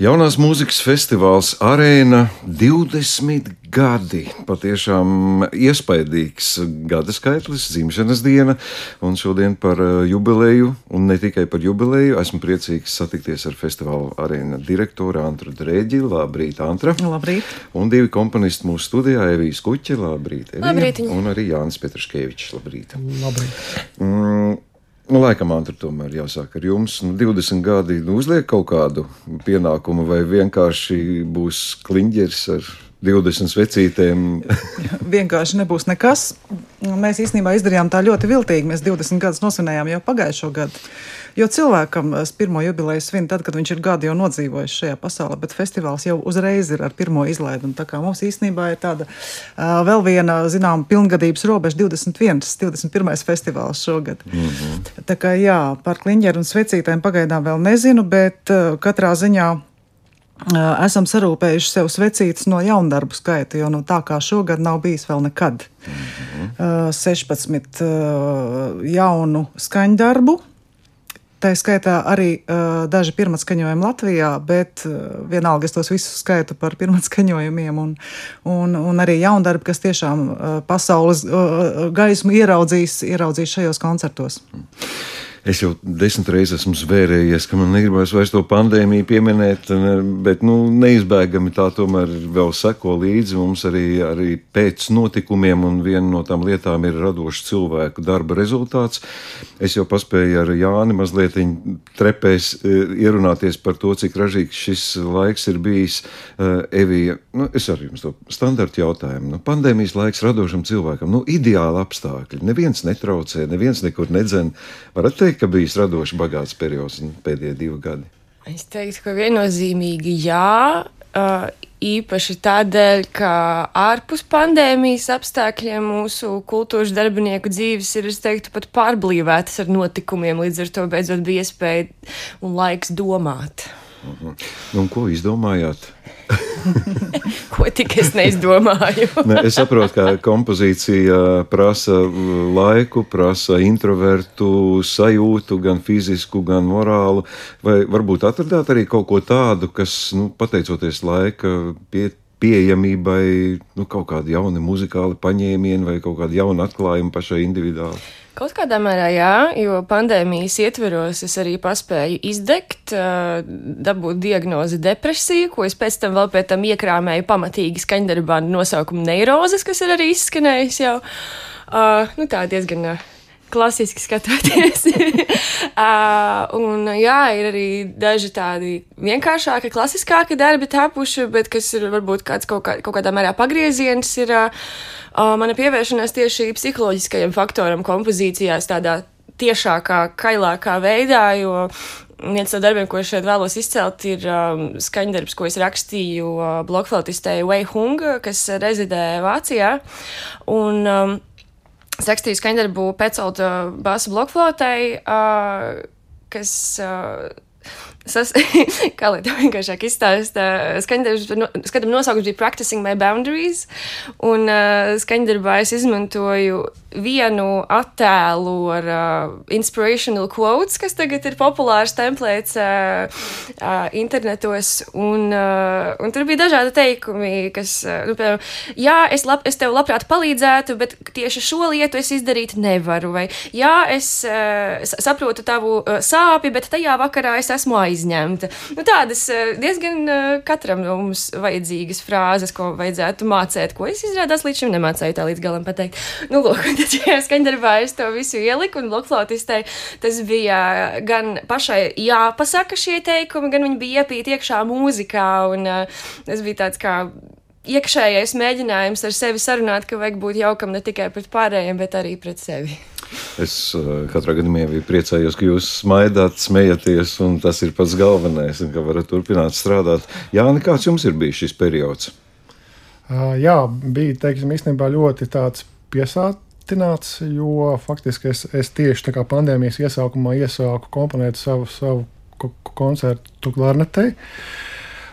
Jaunās mūzikas festivāls Arēna 20 gadi. Patiešām iespaidīgs gada skaitlis, dzimšanas diena, un šodien par uh, jubileju, un ne tikai par jubileju, esmu priecīgs satikties ar festivāla Arēna direktoru Antru Drēģi. Labrīt, Antra! Labrīt! Un divi komponisti mūsu studijā - Evijas Kuķe, labrīt, Evija, labrīt! Un arī Jānis Petraškevičs, labrīt! Labrīt! Mm, Nu, laikam, Antru, tomēr jāsāk ar jums. Nu, 20 gadi nu, uzliek kaut kādu pienākumu, vai vienkārši būs kliņģers ar 20 vecītēm. vienkārši nebūs nekas. Mēs īstenībā izdarījām tā ļoti viltīgi. Mēs 20 gadus nosvinējām jau pagājušo gadu. Jo cilvēkam pirmo jubileju svin tad, kad viņš ir gadu jau nodzīvojis šajā pasaulē, bet festivāls jau uzreiz ir ar pirmo izlaidumu. Tā kā mums īstenībā ir tāda uh, vēl viena, zinām, pilngadības robeža 21, 21. festivāls šogad. Mm -hmm. Tā kā jā, par kliņģeru un svecītēm pagaidām vēl nezinu, bet uh, katrā ziņā esam sarūpējuši sev svecītas no jaundarbu skaita, jo no tā kā šogad nav bijis vēl nekad. Mm -hmm. 16 jaunu skaņdarbu, Tā skaitā arī uh, daži pirmatskaņojumi Latvijā, bet uh, vienalga es tos visus skaitu par pirmatskaņojumiem un, un, un arī jaundarbi, kas tiešām uh, pasaules uh, gaismu ieraudzīs, ieraudzīs šajos koncertos. Mm. Es jau desmit reizes esmu zvērējies, ka man negribas vairs to pandēmiju pieminēt, bet nu, neizbēgami tā tomēr vēl seko līdzi mums arī, arī pēc notikumiem, un viena no tām lietām ir radošs cilvēku darba rezultāts. Es jau paspēju ar Jāni mazliet trepēs e, ierunāties par to, cik ražīgs šis laiks ir bijis. E, Evija, nu, es arī jums to standartu jautājumu. Nu, pandēmijas laiks radošam cilvēkam, nu, ideāli apstākļi. Neviens netraucē, neviens nekur nedzen. Varat teikt, teikt, ka bijis radošs, bagāts periods pēdējie divi gadi? Es teiktu, ka viennozīmīgi jā. Uh, īpaši tādēļ, ka ārpus pandēmijas apstākļiem mūsu kultūras darbinieku dzīves ir, es teiktu, pat pārblīvētas ar notikumiem. Līdz ar to beidzot bija iespēja un laiks domāt. Uh -huh. Nu, un ko izdomājāt? Ko tik es neizdomāju? ne, es saprotu, ka kompozīcija prasa laiku, prasa introvertu sajūtu, gan fizisku, gan morālu. Vai varbūt atradāt arī kaut ko tādu, kas, nu, pateicoties laika pie, pieejamībai, nu, kaut kādi jauni muzikāli paņēmieni vai kaut kādi jauni atklājumi pašai individuāli? Kaut kādā mērā jā, jo pandēmijas ietveros es arī paspēju izdegt, dabūt diagnozi depresiju, ko es pēc tam vēl pēc tam iekrāmēju pamatīgi skaņdarbā nosaukumu neirozes, kas ir arī izskanējis jau. Nu, tā diezgan klasiski skatoties. uh, un, jā, ir arī daži tādi vienkāršāki, klasiskāki darbi tapuši, bet kas ir varbūt kāds kaut, kā, kaut kādā mērā pagrieziens. Ir, uh, mana pievēršanās tieši psiholoģiskajam faktoram kompozīcijās, tādā tiešākā, kailākā veidā, jo viens no darbiem, ko es šeit vēlos izcelt, ir um, skaņdarbs, ko es rakstīju uh, blokflautistei Wei Hung, kas rezidē Vācijā. Un, um, rakstīju skaņdarbu Pēcolta bāza blokflotei, uh, kas uh, Sas, kā lai to vienkāršāk izstāsta, skaņdarbs nosaukums bija Practicing My Boundaries, un uh, skaņdarbā es izmantoju vienu attēlu ar uh, inspirational quotes, kas tagad ir populārs templēts uh, uh, internetos, un, uh, un tur bija dažādi teikumi, kas, uh, nu, piemēram, jā, es, lab, es tev labprāt palīdzētu, bet tieši šo lietu es izdarīt nevaru, vai jā, es uh, saprotu tavu uh, sāpi, bet tajā vakarā es esmu aizņemta. Nu, tādas eh, diezgan eh, katram no mums vajadzīgas frāzes, ko vajadzētu mācīt, ko es izrādās līdz šim nemācēju tā līdz galam pateikt. Nu, lūk, tad šajā skaņdarbā es to visu ieliku, un blokflautistai tas bija gan pašai jāpasaka šie teikumi, gan viņi bija iepīti iekšā mūzikā, un uh, tas bija tāds kā iekšējais mēģinājums ar sevi sarunāt, ka vajag būt jaukam ne tikai pret pārējiem, bet arī pret sevi. Es uh, katrā gadījumā priecājos, ka jūs smaidāt, smejaties, un tas ir pats galvenais, un ka varat turpināt strādāt. Jā, kāds jums ir bijis šis periods? Uh, jā, bija teiksim, īstenībā ļoti tāds piesātināts, jo faktiski es, es tieši pandēmijas iesākumā iesāku komponēt savu, savu koncertu klarnetei.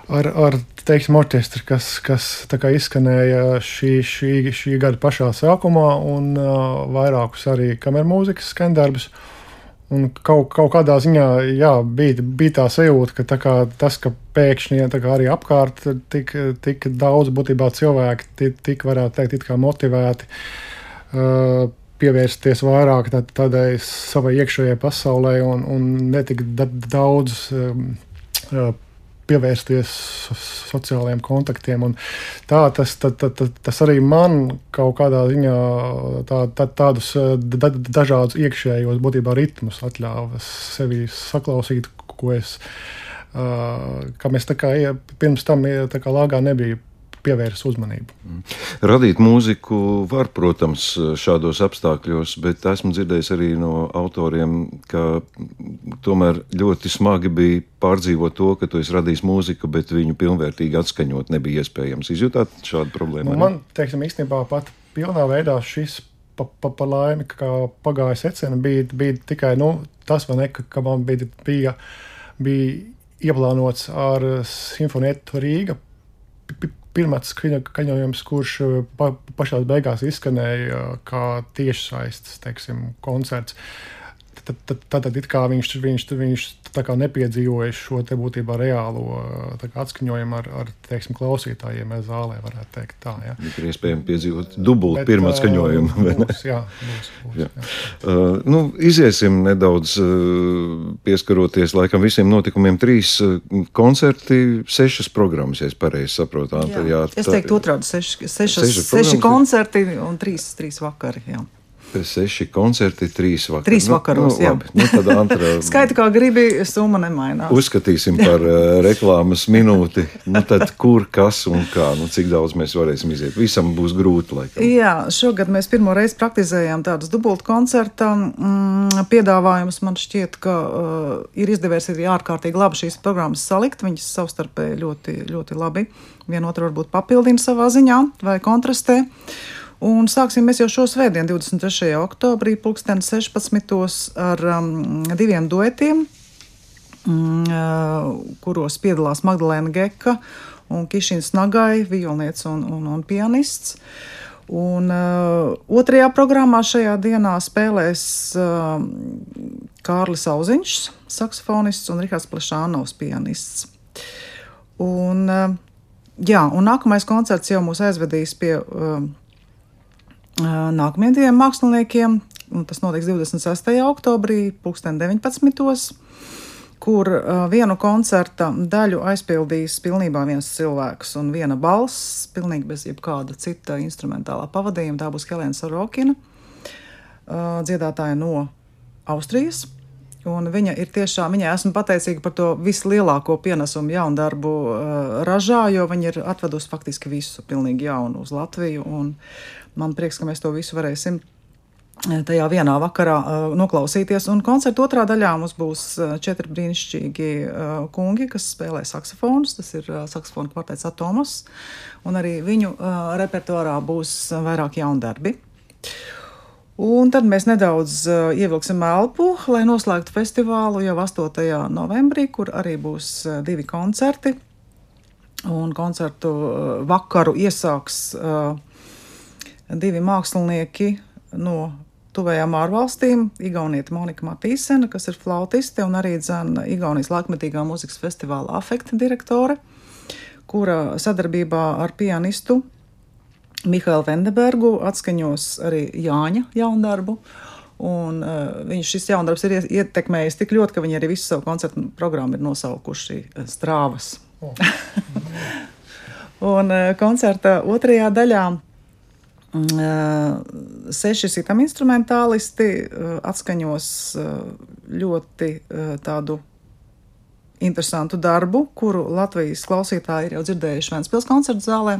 Ar, ar teiksim, orķestri, kas, kas izskanēja šī, šī, šī gada pašā sākumā, un uh, vairākus arī kamermūzikas skandarbus. Un kaut, kaut kādā ziņā jā, bija, bija tā sajūta, ka tā kā, tas, ka pēkšņi kā, arī apkārt tik, tik daudz būtībā cilvēki tik, tik varētu teikt, motivēti pievērsties vairāk tādai savai iekšējai pasaulē un, un netik daudz uh, pievērsties sociālajiem kontaktiem. Un tā tas, tā, tā, tā, tas arī man kaut kādā ziņā tā, tā, tādus da, dažādus iekšējos būtībā ritmus atļāva sevi saklausīt, ko es. Uh, kam es tā kā pirms tam tā kā lāgā nebiju pievērst uzmanību. Mm. Radīt mūziku var, protams, šādos apstākļos, bet esmu dzirdējis arī no autoriem, ka tomēr ļoti smagi bija pārdzīvot to, ka tu esi radījis mūziku, bet viņu pilnvērtīgi atskaņot nebija iespējams. Izjutāt šādu problēmu? Nu, man, teiksim, īstenībā pat pilnā veidā šis pa, pa, pa laimi, kā pagāja secena, bija, bija tikai nu, tas, ne, ka, ka man bija, bija, bija ieplānots ar Simfonietu Rīga pirmais skaņojums, kurš eh, pa, pašā beigās izskanēja eh, kā tiešsaistes koncerts. Tad, tad, tad, tad viņš, viņš, viņš nepiedzīvoja šo te būtībā reālo kā, atskaņojumu ar, ar teiksim, klausītājiem zālē. Teikt, tā, ja. Ir iespējams piedzīvot dubultu pirmā skaņojumu. Būs, jā, būs, būs, jā. Jā. Uh, nu, iziesim nedaudz uh, pieskaroties laikam visiem notikumiem. Trīs uh, koncerti, sešas programmas, ja es pareizi saprotu. Jā. Jā, tā, es teiktu otrādi, seši, sešas, seši koncerti un trīs, trīs vakari. Jā. Seši koncerti, trīs vakaros. Trīs vakaros, nu, nu, jā. Labi, nu, tad antra... Skaita kā gribi, summa nemainās. Uzskatīsim par uh, reklāmas minūti. Nu, tad kur, kas un kā, nu, cik daudz mēs varēsim iziet. Visam būs grūti, laikam. Jā, šogad mēs pirmo reizi praktizējām tādus dubultu koncerta mm, piedāvājumus. Man šķiet, ka uh, ir izdevies arī ārkārtīgi labi šīs programmas salikt. Viņas savstarpēji ļoti, ļoti labi vienotru varbūt papildina savā ziņā vai kontrastē. Uh, Un sāksim mēs jau šo svētdienu, 23. oktobrī, 2016. ar um, diviem duetiem, um, kuros piedalās Magdalēna Geka un Kišins Nagai, violnieks un, un, un pianists. Un uh, otrajā programmā šajā dienā spēlēs uh, Kārlis Auziņš, saksofonists un Rihards Plešānovs, pianists. Un, uh, jā, un nākamais koncerts jau mūs aizvedīs pie uh, nākamajiem diviem māksliniekiem. Tas notiks 26. oktobrī, 2019. kur vienu koncerta daļu aizpildīs pilnībā viens cilvēks un viena balss, pilnīgi bez jebkāda cita instrumentālā pavadījuma. Tā būs Helēna Sorokina, dziedātāja no Austrijas. Un viņa ir tiešām, viņai esmu pateicīga par to vislielāko pienesumu jaunu darbu uh, ražā, jo viņa ir atvedusi faktiski visu, pilnīgi jaunu uz Latviju. Un, Man prieks, ka mēs to visu varēsim eh, tajā vienā vakarā uh, noklausīties. Un koncerta otrā daļā mums būs uh, četri brīnišķīgi uh, kungi, kas spēlē saksofonus. Tas ir uh, saksofona kvartets Atomas, un arī viņu repertuārā būs vairāk jaundarbi. Un tad mēs nedaudz ievilksim elpu, lai noslēgtu festivālu jau 8. novembrī, kur arī būs divi koncerti. Un koncertu vakaru iesāks uh, divi mākslinieki no tuvējām ārvalstīm - Igaunieta Monika Matīsena, kas ir flautiste un arī dzēna Igaunijas laikmetīgā mūzikas festivāla afekta direktore, kura sadarbībā ar pianistu Mihālu Vendebergu atskaņos arī Jāņa jaundarbu. Un, uh, viņš šis jaundarbs ir ietekmējis tik ļoti, ka viņi arī visu savu koncertu programmu ir nosaukuši uh, strāvas. Oh. un uh, koncerta otrajā daļā Seši sitam instrumentālisti atskaņos ļoti tādu interesantu darbu, kuru Latvijas klausītāji ir jau dzirdējuši Vēncpils koncertu zālē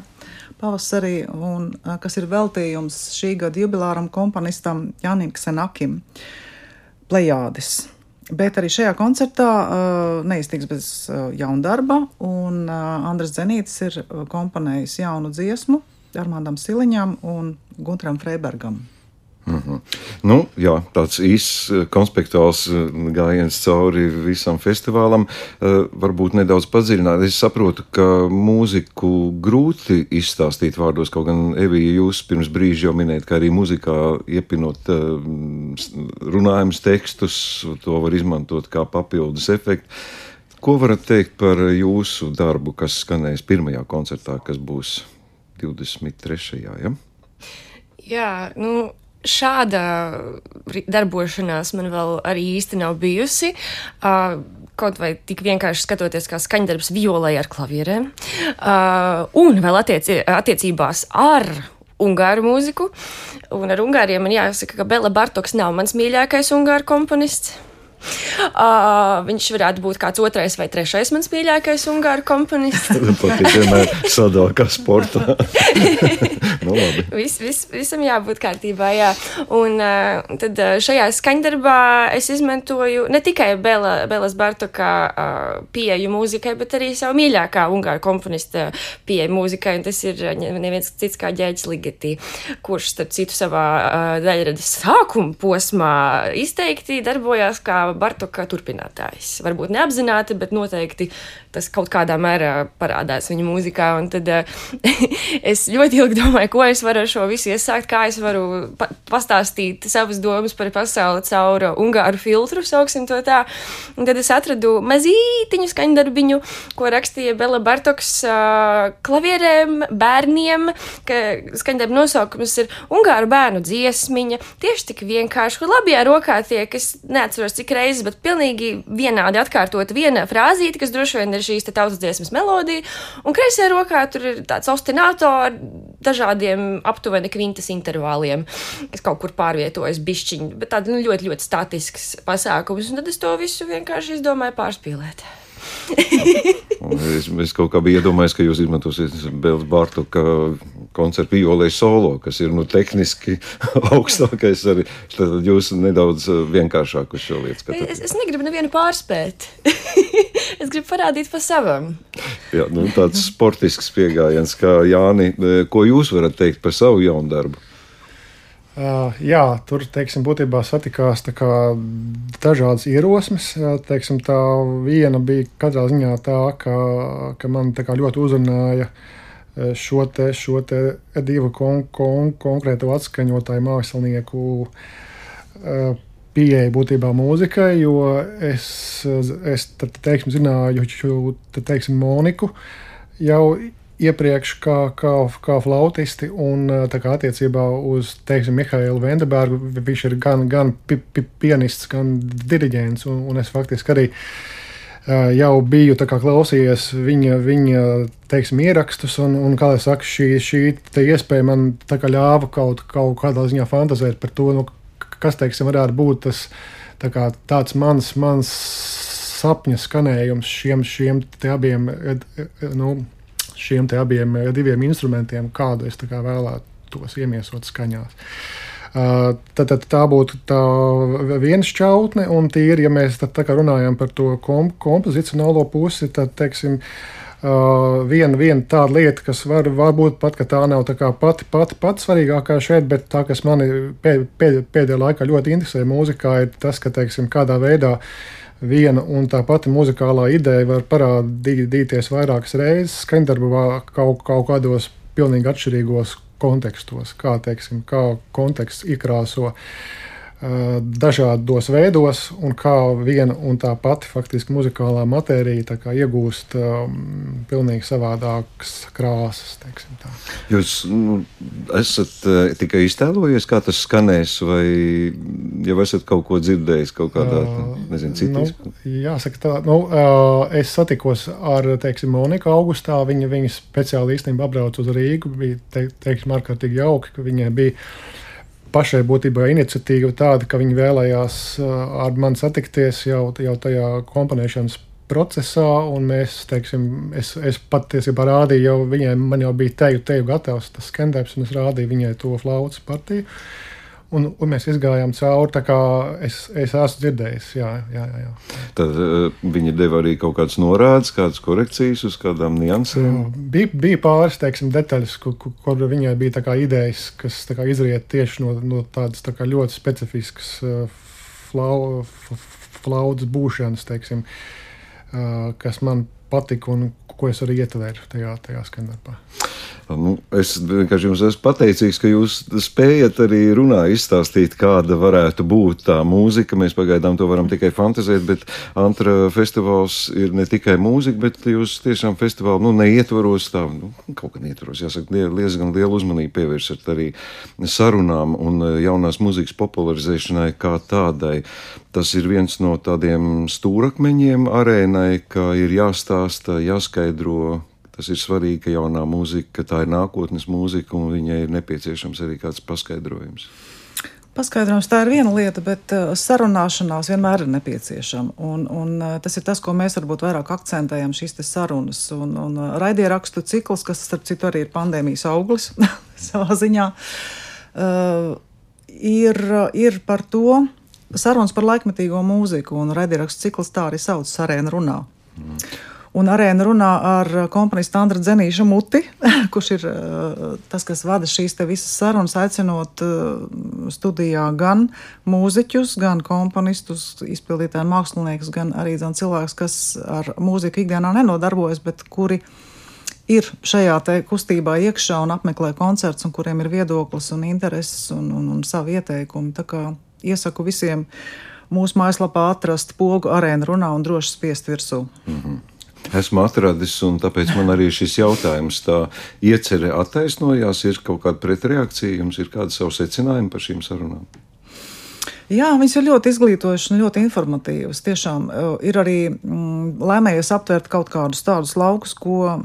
pavasarī, un kas ir veltījums šī gada jubilāram komponistam Janim Ksenakim Plejādis. Bet arī šajā koncertā uh, neiztiks bez uh, jauna darba, un uh, Andris Zenītis ir komponējis jaunu dziesmu, Armāndam Siliņam un Guntram Freibergam. Mm -hmm. nu, jā, tāds īsts konspektuāls gājiens cauri visam festivālam. Varbūt nedaudz padziļināt. Es saprotu, ka mūziku grūti izstāstīt vārdos, kaut gan Evija, jūs pirms brīža jau minējāt, ka arī mūzikā iepinot runājumus tekstus, to var izmantot kā papildus efektu. Ko varat teikt par jūsu darbu, kas skanēs pirmajā koncertā, kas būs 23. Ja? Jā, nu, šāda darbošanās man vēl arī īsti nav bijusi. Uh, kaut vai tik vienkārši skatoties, kā skaņdarbs violai ar klavierēm, uh, un vēl attieci, attiecībās ar ungāru mūziku. Un ar ungāriem man jāsaka, ka Bela Bartoks nav mans mīļākais ungāru komponists. Uh, viņš varētu būt kāds otrais vai trešais mans mīļākais ungāru komponists. Pat vienmēr sadalā kā sportā. nu, vis, vis, visam jābūt kārtībā, jā. Un uh, tad šajā skaņdarbā es izmantoju ne tikai Bela, Belas Bartoka uh, pieeju mūzikai, bet arī savu mīļākā ungāru komponista pieeju mūzikai, un tas ir neviens cits kā ģēģis Ligetī, kurš, starp citu, savā uh, daļradas sākuma posmā izteikti darbojās kā Bartoka turpinātājs. Varbūt neapzināti, bet noteikti tas kaut kādā mērā parādās viņa mūzikā. Tad uh, es ļoti ilgi domāju, ko es varu ar šo visu iesākt, kā es varu pa pastāstīt savas domas par pasauli caur ungāru filtru, sauksim to tā. Un tad es atradu mazītiņu skaņdarbiņu, ko rakstīja Bela Bartoks uh, klavierēm, bērniem, ka skaņdarba nosaukums ir Ungāru bērnu dziesmiņa. Tieši tik vienkārši, kur labajā rokā tiek, es neatceros, cik reizes, bet pilnīgi vienādi atkārtot viena frāzīte, kas droši vien ir šīs tautas dziesmas melodija, un kreisajā rokā tur ir tāds ostināto ar dažādiem aptuveni kvintas intervāliem, kas kaut kur pārvietojas bišķiņi, bet tāds nu, ļoti, ļoti statisks pasākums, un tad es to visu vienkārši izdomāju pārspīlēt. es, es kaut kā biju iedomājies, ka jūs izmantosiet Bēlas Bārtoka koncertu violē solo, kas ir nu, tehniski augstākais. Arī. Tad jūs nedaudz uh, vienkāršāk uz šo lietu skatāties. Es, es negribu nevienu pārspēt. es gribu parādīt pa savam. Jā, nu, tāds sportisks pieejams, kā Jāni. Ko jūs varat teikt par savu jaunu darbu? Uh, jā, tur teiksim, būtībā satikās dažādas ierosmes. Teiksim, tā viena bija katrā ziņā tā, ka, ka man tā ļoti uzrunāja šo, te, šo te divu kon, kon, konkrētu atskaņotāju mākslinieku uh, pieeja būtībā mūzikai, jo es, es tad, teiksim, zināju, ka teiksim, Moniku jau iepriekš kā, kā, kā flautisti, un kā attiecībā uz teiksim, Mihālu Vendebergu viņš ir gan, gan pi, pi, pianists, gan diriģents, un, un es faktiski arī jau biju klausījies viņa, viņa teiksim, ierakstus, un, un kā jau saka, šī, šī iespēja man ļāva kaut, kaut kādā ziņā fantazēt par to, nu, kas teiksim, varētu būt tas tā kā, tāds mans, mans sapņu skanējums šiem, šiem abiem nu, šiem abiem diviem instrumentiem, kādu es kā vēlētos iemiesot skaņās. Uh, tad, tad tā būtu tā viena šķautne, un tīri, ja mēs tad, runājam par to komp kompozicionālo pusi, tad, teiksim, uh, viena, viena tāda lieta, kas var, varbūt pat, tā nav tā pati, pati, pati svarīgākā šeit, bet tā, kas mani pēd, pēd, pēdējā laikā ļoti interesē mūzikā, ir tas, ka, teiksim, kādā veidā viena un tā pati muzikālā ideja var parādīties vairākas reizes skaņdarbā kaut, kaut kādos pilnīgi atšķirīgos kontekstos, kā, teiksim, kā konteksts iekrāso uh, dažādos veidos, un kā viena un tā pati faktiski muzikālā matērija iegūst um, pilnīgi savādākas krāsas. Jūs nu, esat uh, tikai iztēlojies, kā tas skanēs, vai jau esat kaut ko dzirdējis kaut kādā nezinu, citā? Nu, jāsaka, tā, nu, uh, es satikos ar teiksim, Moniku Augustā. Viņa, viņa speciāli īstenībā apbrauc uz Rīgu. Bija te, teiksim, ārkārtīgi jauki, ka viņai bija pašai būtībā iniciatīva tāda, ka viņi vēlējās uh, ar mani satikties jau, jau tajā komponēšanas procesā, un mēs, teiksim, es, es patiesībā rādīju, jau viņai, man jau bija teju, teju gatavs tas skandēps, un es rādīju viņai to flautas partiju. Un, un mēs izgājām cauri. Tā kā es, es esmu dzirdējis, jā, jā, jā. jā. Tad uh, viņi deva arī kaut kādas norādes, kādas korekcijas uz kādām niansēm. Bija, bija pāris teiksim, detaļas, kur, kur viņai bija idejas, kas kā, izriet tieši no, no tādas tā kā, ļoti specifiskas uh, flau, flaudas būšanas, teiksim, uh, kas man patika un ko es arī ietveru tajā, tajā skandarbā. Nu, es vienkārši jums esmu pateicīgs, ka jūs spējat arī runā izstāstīt, kāda varētu būt tā mūzika. Mēs pagaidām to varam tikai fantazēt, bet Antra festivāls ir ne tikai mūzika, bet jūs tiešām festivālu nu, neietvaros tā, nu, kaut kā neietvaros, jāsaka, diezgan lielu uzmanību pievēršat arī sarunām un e, jaunās mūzikas popularizēšanai kā tādai. Tas ir viens no tādiem stūrakmeņiem arēnai, ka ir jāstāsta, jāskaidro Tas ir svarīgi, ka jaunā mūzika, ka tā ir nākotnes mūzika, un viņai ir nepieciešams arī kāds paskaidrojums. Paskaidrojums tā ir viena lieta, bet uh, sarunāšanās vienmēr ir nepieciešama. Un, un, uh, tas ir tas, ko mēs varbūt vairāk akcentējam, šīs sarunas. Un, un uh, raidierakstu cikls, kas, starp citu, arī ir pandēmijas auglis savā ziņā, uh, ir, ir par to sarunas par laikmetīgo mūziku. Un raidierakstu cikls tā arī sauc Sarēna runā. Mm. Un arēna runā ar komponistu Andru Zenīšu muti, kurš ir uh, tas, kas vada šīs visas sarunas, aicinot uh, studijā gan mūziķus, gan komponistus, izpildītāju māksliniekus, gan arī zin, cilvēkus, kas ar mūziku ikdienā nenodarbojas, bet kuri ir šajā kustībā iekšā un apmeklē koncerts, un kuriem ir viedoklis un intereses un, un, un savi ieteikumi. Tā kā iesaku visiem mūsu mājaslapā atrast pogu arēnu runā un droši spiest virsū. Mm -hmm esmu atradis, un tāpēc man arī šis jautājums tā iecerē attaisnojās. Ir kaut kāda pretreakcija, jums ir kāda savu secinājumu par šīm sarunām? Jā, viņas ir ļoti izglītojušas un ļoti informatīvas. Tiešām e, ir arī mm, lēmējies aptvert kaut kādus tādus laukus, ko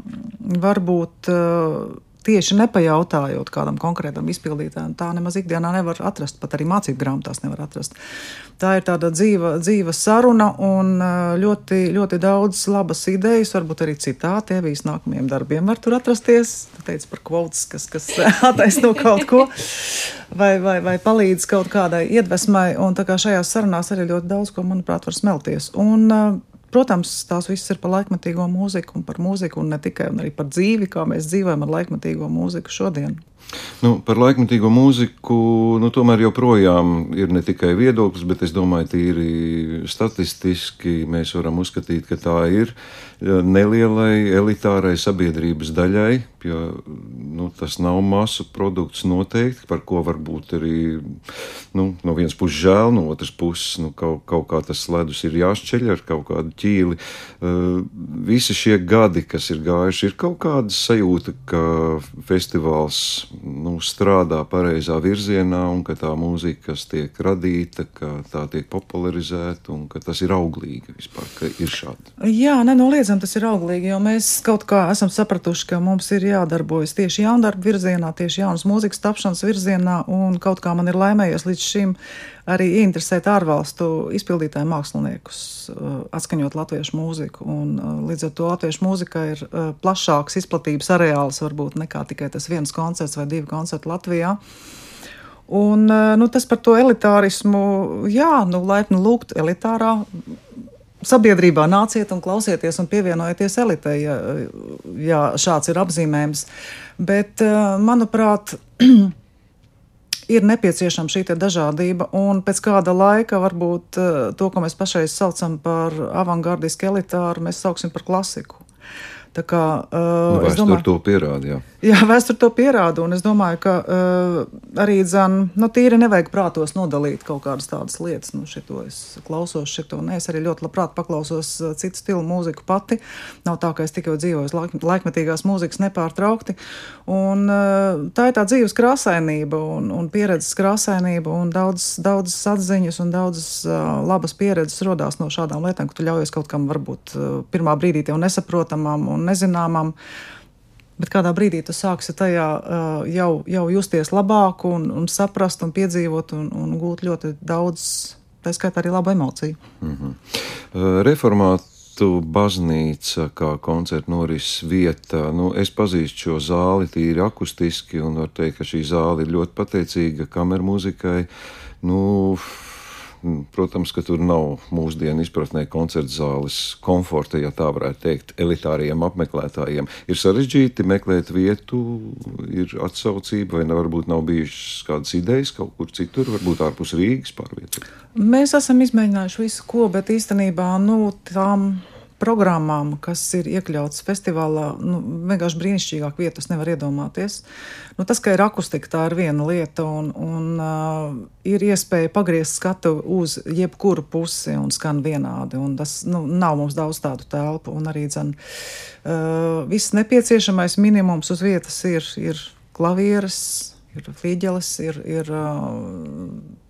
varbūt. Uh, tieši nepajautājot kādam konkrētam izpildītājam, tā nemaz ikdienā nevar atrast, pat arī mācību grāmatās nevar atrast. Tā ir tāda dzīva, dzīva saruna un ļoti, ļoti daudz labas idejas, varbūt arī citāti Evijas nākamajiem darbiem var tur atrasties. Tu teici par kvotas, kas, kas attaisno kaut ko vai, vai, vai palīdz kaut kādai iedvesmai, un tā kā šajās sarunās arī ļoti daudz ko, manuprāt, var smelties. Un, Protams, tās visas ir par laikmatīgo mūziku un par mūziku, un ne tikai un par dzīvi, kā mēs dzīvojam ar laikmatīgo mūziku šodien. Nu, par laikmatīgo mūziku nu, tomēr joprojām ir ne tikai viedoklis, bet es domāju, tīri statistiski mēs varam uzskatīt, ka tā ir nelielai elitārai sabiedrības daļai, jo nu, tas nav masu produkts noteikti, par ko varbūt arī nu, no vienas puses žēl, no otras puses nu, kaut, kaut kā tas ledus ir jāšķeļ ar kaut kādu ķīli. Uh, visi šie gadi, kas ir gājuši, ir kaut kāda sajūta, ka festivāls nu, strādā pareizā virzienā un ka tā mūzika, kas tiek radīta, ka tā tiek popularizēta un ka tas ir auglīgi vispār, ka ir šādi. Jā, nenoliedzami tas ir auglīgi, jo mēs kaut kā esam sapratuši, ka mums ir jādarbojas tieši jaundarba virzienā, tieši jaunas mūzikas tapšanas virzienā, un kaut kā man ir laimējies līdz šim arī interesēt ārvalstu izpildītāju māksliniekus, uh, atskaņot latviešu mūziku. Un, uh, līdz ar to latviešu mūzika ir uh, plašāks izplatības areāls varbūt nekā tikai tas viens koncerts vai divi koncerti Latvijā. Un, nu, tas par to elitārismu, jā, nu, laipni lūgt elitārā sabiedrībā nāciet un klausieties un pievienojieties elitei, ja, ja šāds ir apzīmējums. Bet, eh, manuprāt, ir nepieciešama šī dažādība, un pēc kāda laika varbūt eh, to, ko mēs pašreiz saucam par avangardisku elitāru, mēs sauksim par klasiku. Tā kā, uh, nu, domāju, to pierāda. Jā, jā vēsture to pierāda. Un es domāju, ka uh, arī dzan, nu, tīri nevajag prātos nodalīt kaut kādas tādas lietas. Nu, šito es klausos, šito nē, es arī ļoti labprāt paklausos uh, citu stilu mūziku pati. Nav tā, ka es tikai dzīvoju laik, laikmetīgās mūzikas nepārtraukti. Un, uh, tā ir tā dzīves krāsainība un, un pieredzes krāsainība un daudz, daudzas atziņas un daudzas uh, labas pieredzes rodās no šādām lietām, ka tu ļaujies kaut kam varbūt uh, pirmā brīdī tev nesaprotamam. Un, un nezināmam. Bet kādā brīdī tu sāksi tajā uh, jau, jau justies labāk, un, un saprast, un piedzīvot, un, un gūt ļoti daudz, tā skaitā arī labu emociju. Mm -hmm. Reformāts Radostu baznīca kā koncerta norises vieta. Nu, es pazīstu šo zāli tīri akustiski un varu teikt, ka šī zāle ir ļoti pateicīga kameru mūzikai. Nu, protams, ka tur nav mūsdienu izpratnē koncerta zāles komforta, ja tā varētu teikt, elitāriem apmeklētājiem. Ir sarežģīti meklēt vietu, ir atsaucība, vai ne, varbūt nav bijušas kādas idejas kaut kur citur, varbūt ārpus Rīgas pārvietot. Mēs esam izmēģinājuši visu, ko, bet īstenībā nu, tām programmām, kas ir iekļautas festivālā, nu, vienkārši brīnišķīgāk vietas nevar iedomāties. Nu, tas, ka ir akustika, tā ir viena lieta, un, un uh, ir iespēja pagriezt skatu uz jebkuru pusi un skan vienādi. Un tas nu, nav mums daudz tādu telpu, un arī dzen, uh, viss nepieciešamais minimums uz vietas ir, ir klavieres, ir līģeles, ir. ir uh,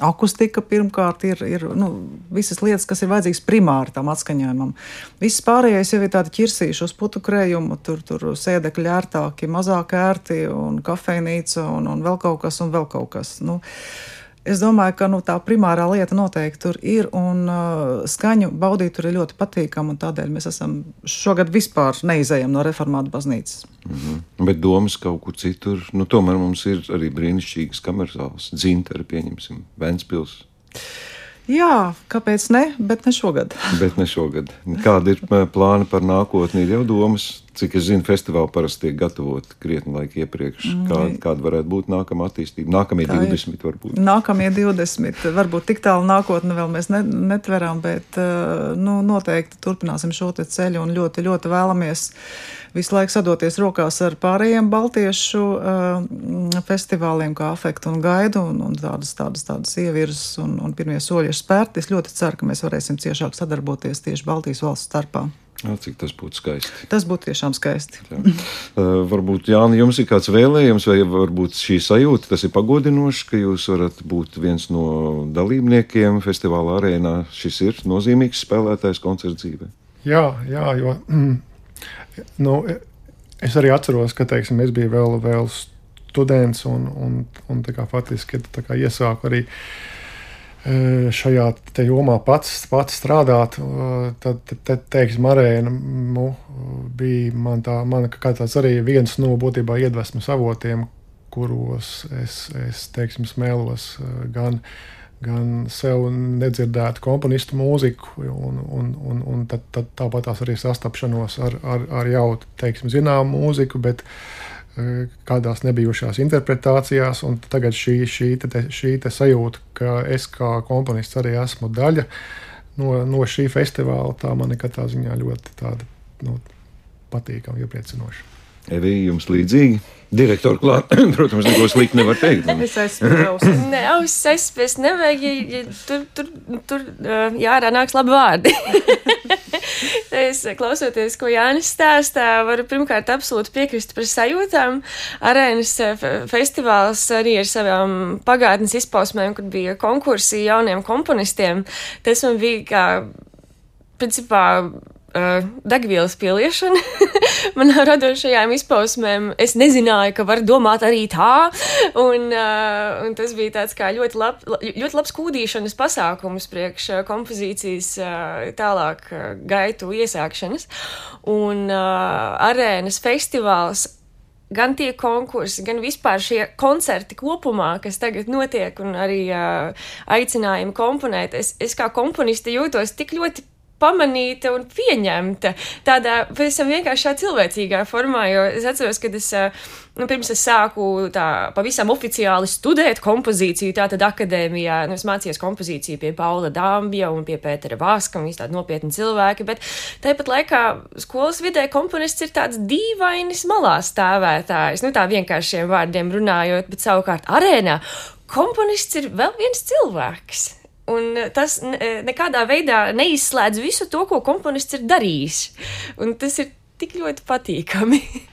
Akustika pirmkārt ir, ir nu, visas lietas, kas ir vajadzīgas primāri tam atskaņojumam. Viss pārējais jau ir tādi ķirsīši uz putu krējumu, tur, tur sēdekļi ērtāki, mazāk ērti un kafejnīca un, un vēl kaut kas un vēl kaut kas. Nu, uh, Es domāju, ka nu, tā primārā lieta noteikti tur ir, un uh, skaņu baudīt tur ir ļoti patīkami. Tādēļ mēs esam šogad vispār neizējami no reformāta baznīcas. Mm -hmm. Bet domas kaut kur citur, nu, tomēr mums ir arī brīnišķīgas kameras zāles, dzintari, pieņemsim, Ventspils. Jā, kāpēc ne? Bet ne šogad. bet ne šogad. Kādi ir plāni par nākotni? Ir jau domas Cik es zinu, festivāli parasti tiek gatavoti krietni laika iepriekš. Mm. Kā, kāda varētu būt nākamā attīstība? Nākamie Tā 20 ir. varbūt. Nākamie 20, varbūt tik tālu nākotni vēl mēs ne, netveram, bet uh, nu, noteikti turpināsim šo ceļu un ļoti, ļoti vēlamies visu laiku sadoties rokās ar pārējiem baltiešu uh, festivāliem, kā afektu un gaidu, un, un tādas, tādas, tādas ievirzes un, un pirmie soļi ir spērti. Es ļoti ceru, ka mēs varēsim ciešāk sadarboties tieši Baltijas valstu starpā. Jā, cik tas būtu skaisti. Tas būtu tiešām skaisti. uh, varbūt, Jāni, jums ir kāds vēlējums, vai varbūt šī sajūta, tas ir pagodinoši, ka jūs varat būt viens no dalībniekiem festivāla arēnā. Šis ir nozīmīgs spēlētājs koncerta dzīvē. Jā, jā, jo mm, nu, es arī atceros, ka teiksim, es biju vēl, vēl students un, un, un tā kā faktiski tā kā iesāku arī šajā jomā pats, pats strādāt, tad, tad teiksim, arēna nu, bija man, tā, man tāds arī viens no būtībā iedvesmas avotiem, kuros es, es teiksim, smēlos gan, gan sev nedzirdētu komponistu mūziku, un, un, un, un tad, tad tāpat arī sastapšanos ar, ar, ar jau teiksim, zināmu mūziku. Bet, uh, kādās nebijušās interpretācijās, un tagad šī, šī, te, šī te sajūta, ka es kā komponists arī esmu daļa no, no šī festivāla, tā man katrā ziņā ļoti tāda, nu, patīkama, iepriecinoša. Evija, jums līdzīgi? Direktori klāt, protams, neko sliktu nevar teikt. es esmu Nē, ausis aizspiest nevajag, ja, ja tur, tur, tur jārā nāks labi vārdi. es klausoties, ko Jānis stāstā, varu pirmkārt absolūti piekrist par sajūtām. Arēnas festivāls arī ar savām pagātnes izpausmēm, kad bija konkursi jauniem komponistiem. Tas man bija kā, principā, uh, degvielas pieliešana manā radošajām izpausmēm. Es nezināju, ka var domāt arī tā, un, uh, un tas bija tāds kā ļoti, lab, ļoti labs kūdīšanas pasākums priekš kompozīcijas uh, tālāk uh, gaitu iesākšanas. Un uh, arēnas festivāls gan tie konkursi, gan vispār šie koncerti kopumā, kas tagad notiek, un arī uh, aicinājumi komponēt. Es, es kā komponiste jūtos tik ļoti pamanīta un pieņemta tādā pavisam vienkāršā cilvēcīgā formā. Jo es atceros, kad es, nu, pirms es sāku tā pavisam oficiāli studēt kompozīciju, tātad akadēmijā, nu, es mācījos kompozīciju pie Paula Dambja un pie Pētera Vāska, un visi tādi nopietni cilvēki, bet tāpat laikā skolas vidē komponists ir tāds dīvainis malā stāvētājs, nu, tā vienkāršiem vārdiem runājot, bet savukārt arēnā komponists ir vēl viens cilvēks. Un tas nekādā veidā neizslēdz visu to, ko komponists ir darījis. Un tas ir tik ļoti patīkami.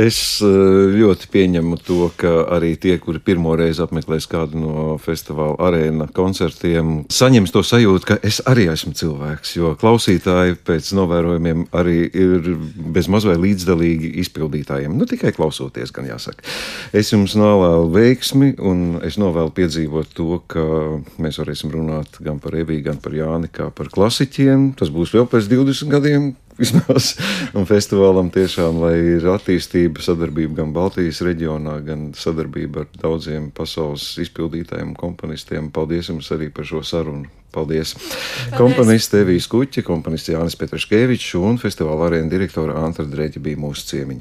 Es eh, ļoti pieņemu to, ka arī tie, kuri pirmo reizi apmeklēs kādu no festivāla arēna koncertiem, saņems to sajūtu, ka es arī esmu cilvēks. Jo klausītāji pēc novērojumiem arī ir bez mazliet līdzdalīgi izpildītājiem. Nu, tikai klausoties, gan jāsaka. Es jums novēlu veiksmi, un es novēlu piedzīvot to, ka mēs varēsim runāt gan par Eviju, gan par Jāni, kā par klasiķiem. Tas būs vēl pēc 20 gadiem, vismaz. Un festivālam tiešām, lai ir attīstība, sadarbība gan Baltijas reģionā, gan sadarbība ar daudziem pasaules izpildītājiem un komponistiem. Paldies jums arī par šo sarunu. Paldies! Paldies. Komponiste Evijas Kuķa, komponists Jānis Petraškevičs un festivāla arēna direktora Antra Dreģa bija mūsu ciemiņi.